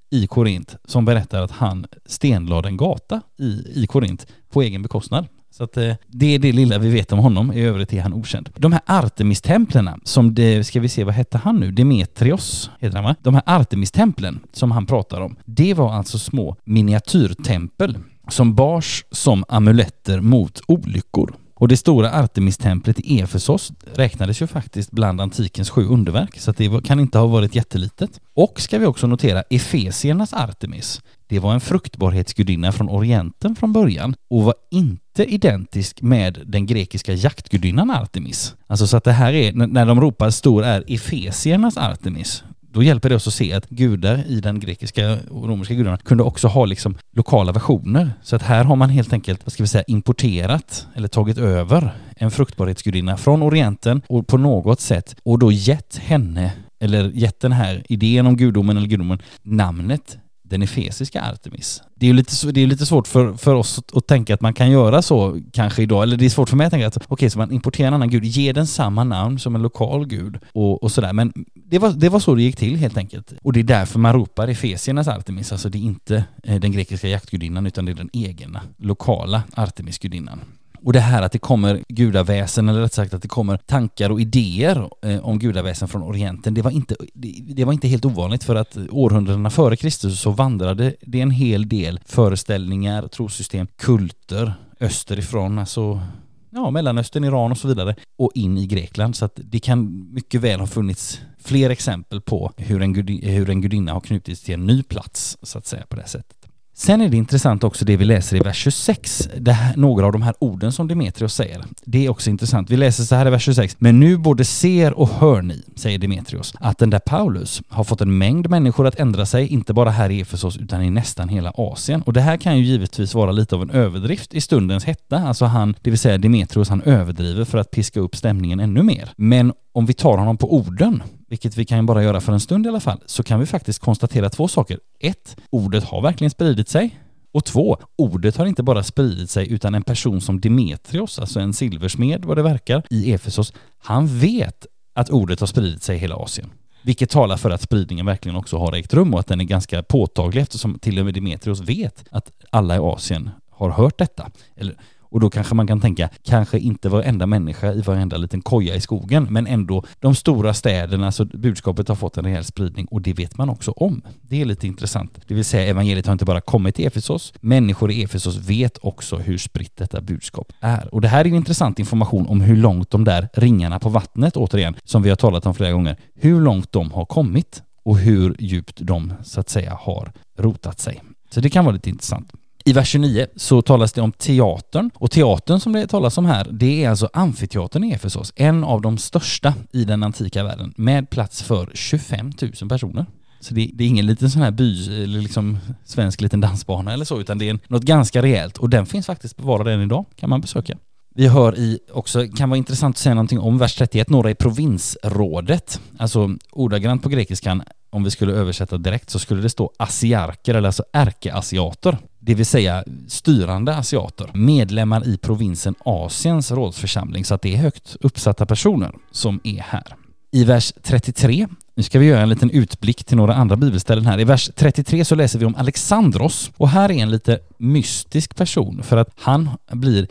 i Korint som berättar att han stenlade en gata i, i Korint på egen bekostnad. Så att eh, det är det lilla vi vet om honom, i övrigt är han okänd. De här Artemistemplen som det, ska vi se, vad hette han nu? Demetrios heter han va? De här Artemistemplen som han pratar om, det var alltså små miniatyrtempel som bars som amuletter mot olyckor. Och det stora Artemistemplet i Efesos räknades ju faktiskt bland antikens sju underverk, så det kan inte ha varit jättelitet. Och ska vi också notera Efesiernas Artemis. Det var en fruktbarhetsgudinna från Orienten från början och var inte identisk med den grekiska jaktgudinnan Artemis. Alltså så att det här är, när de ropar stor är Efesiernas Artemis, då hjälper det oss att se att gudar i den grekiska och romerska gudarna kunde också ha liksom lokala versioner. Så att här har man helt enkelt, vad ska vi säga, importerat eller tagit över en fruktbarhetsgudinna från Orienten och på något sätt och då gett henne eller gett den här idén om gudomen eller gudomen namnet den efesiska Artemis. Det är ju lite, det är lite svårt för, för oss att, att, tänka att man kan göra så kanske idag, eller det är svårt för mig att tänka att okej, okay, så man importerar en annan gud, ger den samma namn som en lokal gud och, och sådär. Men det var, det var så det gick till helt enkelt. Och det är därför man ropar Efesiernas Artemis, alltså det är inte eh, den grekiska jaktgudinnan utan det är den egna, lokala Artemisgudinnan. Och det här att det kommer gudaväsen, eller rätt sagt att det kommer tankar och idéer eh, om gudaväsen från Orienten, det var, inte, det, det, var inte helt ovanligt för att århundradena före Kristus så vandrade det en hel del föreställningar, trosystem, kulter österifrån, alltså ja, Mellanöstern, Iran och så vidare och in i Grekland. Så att det kan mycket väl ha funnits fler exempel på hur en, gudi, hur en gudinna har knutits till en ny plats så att säga på det sättet. Sen är det intressant också det vi läser i vers 26, här, några av de här orden som Demetrios säger. Det är också intressant. Vi läser så här i vers 26. Men nu både ser och hör ni, säger Demetrios, att den där Paulus har fått en mängd människor att ändra sig, inte bara här i Efesos utan i nästan hela Asien. Och det här kan ju givetvis vara lite av en överdrift i stundens hetta. Alltså han, det vill säga Demetrios, han överdriver för att piska upp stämningen ännu mer. Men om vi tar honom på orden vilket vi kan bara göra för en stund i alla fall, så kan vi faktiskt konstatera två saker. Ett, ordet har verkligen spridit sig. Och två, ordet har inte bara spridit sig utan en person som Demetrios, alltså en silversmed vad det verkar, i Efesos, han vet att ordet har spridit sig i hela Asien. Vilket talar för att spridningen verkligen också har ägt rum och att den är ganska påtaglig eftersom till och med Demetrios vet att alla i Asien har hört detta. Eller och då kanske man kan tänka, kanske inte varenda människa i varenda liten koja i skogen, men ändå de stora städerna, så budskapet har fått en rejäl spridning och det vet man också om. Det är lite intressant. Det vill säga, evangeliet har inte bara kommit till Efesos, människor i Efesos vet också hur spritt detta budskap är. Och det här är intressant information om hur långt de där ringarna på vattnet, återigen, som vi har talat om flera gånger, hur långt de har kommit och hur djupt de så att säga har rotat sig. Så det kan vara lite intressant. I vers 29 så talas det om teatern. Och teatern som det talas om här det är alltså amfiteatern i Efesos, en av de största i den antika världen med plats för 25 000 personer. Så det, det, är ingen liten sån här by, eller liksom svensk liten dansbana eller så, utan det är något ganska rejält. Och den finns faktiskt bevarad än idag, kan man besöka. Vi hör i också, kan vara intressant att säga någonting om vers 31, några i provinsrådet, alltså ordagrant på grekiskan, om vi skulle översätta direkt så skulle det stå asiarker eller alltså ärkeasiater det vill säga styrande asiater, medlemmar i provinsen Asiens rådsförsamling, så att det är högt uppsatta personer som är här. I vers 33, nu ska vi göra en liten utblick till några andra bibelställen här. I vers 33 så läser vi om Alexandros och här är en lite mystisk person för att han blir,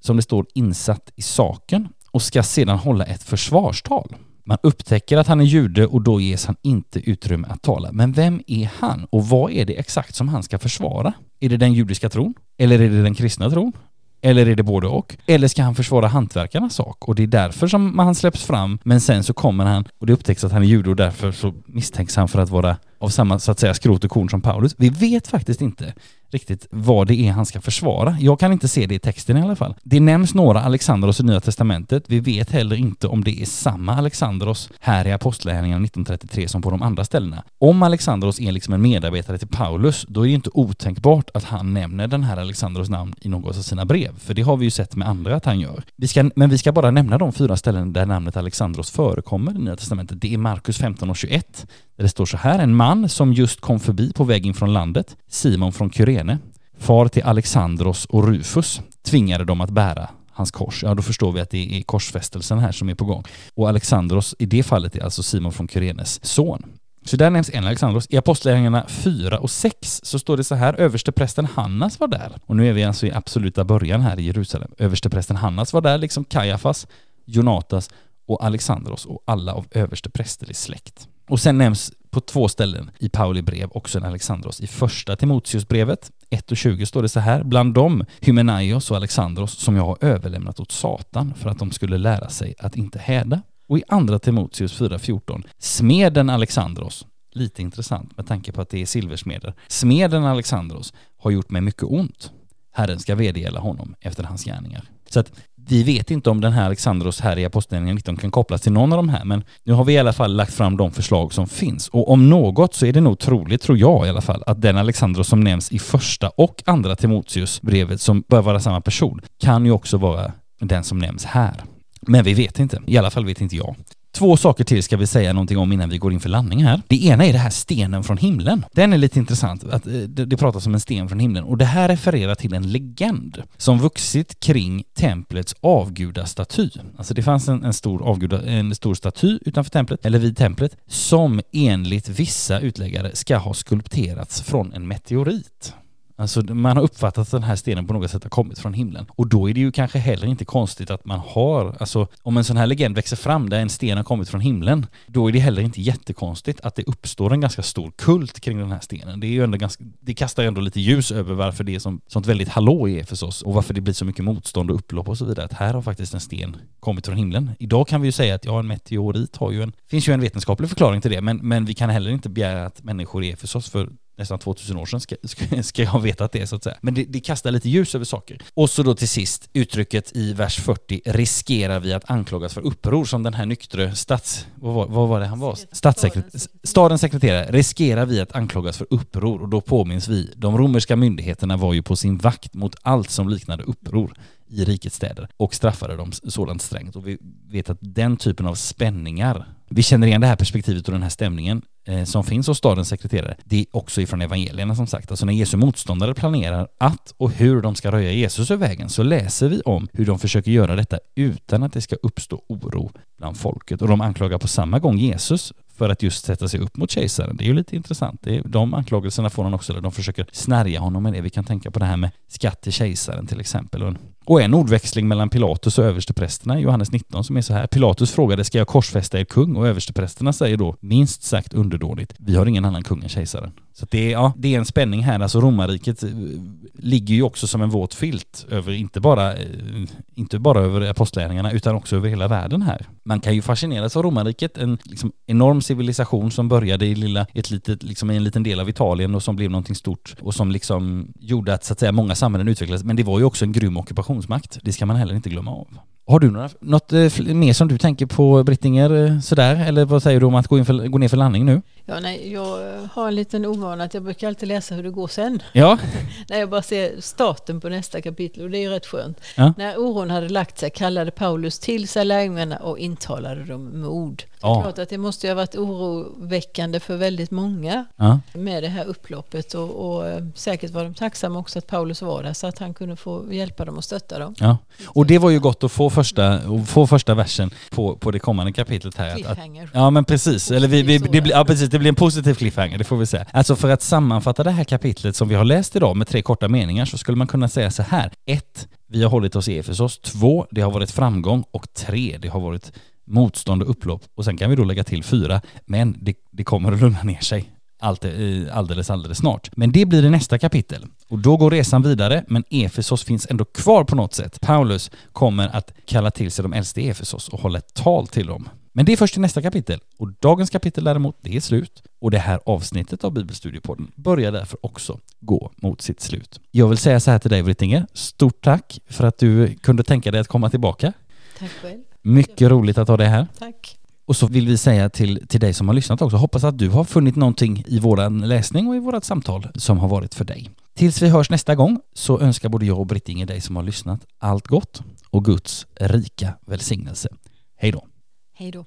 som det står, insatt i saken och ska sedan hålla ett försvarstal. Man upptäcker att han är jude och då ges han inte utrymme att tala. Men vem är han och vad är det exakt som han ska försvara? Är det den judiska tron? Eller är det den kristna tron? Eller är det både och? Eller ska han försvara hantverkarnas sak? Och det är därför som han släpps fram, men sen så kommer han och det upptäcks att han är jude och därför så misstänks han för att vara av samma, så att säga, skrot och korn som Paulus. Vi vet faktiskt inte riktigt vad det är han ska försvara. Jag kan inte se det i texten i alla fall. Det nämns några Alexandros i Nya Testamentet. Vi vet heller inte om det är samma Alexandros här i Apostlagärningarna 1933 som på de andra ställena. Om Alexandros är liksom en medarbetare till Paulus, då är det inte otänkbart att han nämner den här Alexandros namn i något av sina brev. För det har vi ju sett med andra att han gör. Vi ska, men vi ska bara nämna de fyra ställen där namnet Alexandros förekommer i Nya Testamentet. Det är Markus 15 och 21, där det står så här. En man som just kom förbi på väg in från landet, Simon från Kyrene, far till Alexandros och Rufus, tvingade dem att bära hans kors. Ja, då förstår vi att det är korsfästelsen här som är på gång. Och Alexandros i det fallet är alltså Simon från Kyrenes son. Så där nämns en Alexandros. I Apostlagärningarna 4 och 6 så står det så här, översteprästen Hannas var där. Och nu är vi alltså i absoluta början här i Jerusalem. Översteprästen Hannas var där, liksom Kajafas, Jonatas och Alexandros och alla av översteprästerlig släkt. Och sen nämns på två ställen i Pauli brev också en Alexandros. I första Timoteusbrevet 1 och 20 står det så här, bland dem Hymenaios och Alexandros som jag har överlämnat åt Satan för att de skulle lära sig att inte häda. Och i andra Timoteus 4.14, smeden Alexandros, lite intressant med tanke på att det är silversmeder, smeden Alexandros har gjort mig mycket ont. Herren ska vedergälla honom efter hans gärningar. Så att vi vet inte om den här Alexandros här i Apostlagärningarna 19 kan kopplas till någon av de här, men nu har vi i alla fall lagt fram de förslag som finns. Och om något så är det nog troligt, tror jag i alla fall, att den Alexandros som nämns i första och andra Timoteus brevet som bör vara samma person, kan ju också vara den som nämns här. Men vi vet inte. I alla fall vet inte jag. Två saker till ska vi säga någonting om innan vi går in för landning här. Det ena är det här stenen från himlen. Den är lite intressant, att eh, det pratas om en sten från himlen och det här refererar till en legend som vuxit kring templets avgudastaty. Alltså det fanns en, en, stor, avguda, en stor staty utanför templet, eller vid templet, som enligt vissa utläggare ska ha skulpterats från en meteorit. Alltså man har uppfattat att den här stenen på något sätt har kommit från himlen. Och då är det ju kanske heller inte konstigt att man har, alltså om en sån här legend växer fram där en sten har kommit från himlen, då är det heller inte jättekonstigt att det uppstår en ganska stor kult kring den här stenen. Det är ju ändå ganska, det kastar ju ändå lite ljus över varför det är som, sånt väldigt hallå i Efesos och varför det blir så mycket motstånd och upplopp och så vidare. Att här har faktiskt en sten kommit från himlen. Idag kan vi ju säga att ja, en meteorit har ju en, finns ju en vetenskaplig förklaring till det, men, men vi kan heller inte begära att människor i Efesos för nästan 2000 år sedan ska, ska, ska jag ha vetat det så att säga. Men det, det, kastar lite ljus över saker. Och så då till sist uttrycket i vers 40, riskerar vi att anklagas för uppror som den här nyktre stats... Vad var, vad var det han var? Statssekreterare. Stadens sekreterare. Riskerar vi att anklagas för uppror och då påminns vi, de romerska myndigheterna var ju på sin vakt mot allt som liknade uppror i rikets städer och straffade dem sådant strängt. Och vi vet att den typen av spänningar, vi känner igen det här perspektivet och den här stämningen Eh, som finns hos stadens sekreterare, det är också ifrån evangelierna som sagt. Alltså när Jesu motståndare planerar att och hur de ska röja Jesus ur vägen så läser vi om hur de försöker göra detta utan att det ska uppstå oro bland folket. Och de anklagar på samma gång Jesus för att just sätta sig upp mot kejsaren. Det är ju lite intressant. Det är, de anklagelserna får han också, där de försöker snärja honom med det. Vi kan tänka på det här med skatt till kejsaren till exempel. Och en, och en ordväxling mellan Pilatus och översteprästerna i Johannes 19 som är så här. Pilatus frågade, ska jag korsfästa er kung? Och översteprästerna säger då, minst sagt underdådigt. vi har ingen annan kung än kejsaren. Så det är, ja, det är en spänning här. Alltså romarriket eh, ligger ju också som en våt filt över, inte bara, eh, inte bara över apostlärningarna utan också över hela världen här. Man kan ju fascineras av romarriket, en liksom enorm civilisation som började i, lilla, ett litet, liksom i en liten del av Italien och som blev någonting stort och som liksom gjorde att, så att säga, många samhällen utvecklades. Men det var ju också en grym ockupation ockupationsmakt. Det ska man heller inte glömma av. Har du några, något eh, mer som du tänker på Brittinger eh, sådär? Eller vad säger du om att gå, in för, gå ner för landning nu? Ja, nej, jag har en liten ovana att jag brukar alltid läsa hur det går sen. Ja. När jag bara ser starten på nästa kapitel och det är ju rätt skönt. Ja. När oron hade lagt sig kallade Paulus till sig lärjungarna och intalade dem med ord. Det är Ja. klart att det måste ju ha varit oroväckande för väldigt många Ja. med det här upploppet och, och eh, säkert var de tacksamma också att Paulus var där så att han kunde få hjälpa dem och stötta dem. Ja, och det var ju gott att få första, få första versen på, på det kommande kapitlet här. Att, att, ja men precis, eller vi, vi, det, ja, precis det blir en positiv cliffhanger, det får vi säga. Alltså för att sammanfatta det här kapitlet som vi har läst idag med tre korta meningar så skulle man kunna säga så här. 1. Vi har hållit oss i Efesos. 2. Det har varit framgång. Och 3. Det har varit motstånd och upplopp. Och sen kan vi då lägga till 4. Men det, det kommer att lugna ner sig eh, alldeles, alldeles snart. Men det blir det nästa kapitel. Och då går resan vidare, men Efesos finns ändå kvar på något sätt. Paulus kommer att kalla till sig de äldste i Efesos och hålla ett tal till dem. Men det är först i nästa kapitel. Och dagens kapitel däremot, det är slut. Och det här avsnittet av Bibelstudiepodden börjar därför också gå mot sitt slut. Jag vill säga så här till dig Brittinger, stort tack för att du kunde tänka dig att komma tillbaka. Tack själv. Mycket roligt att ha dig här. Tack. Och så vill vi säga till, till dig som har lyssnat också, hoppas att du har funnit någonting i våran läsning och i vårat samtal som har varit för dig. Tills vi hörs nästa gång så önskar både jag och Brittinger dig som har lyssnat allt gott och Guds rika välsignelse. Hej då! Hej då!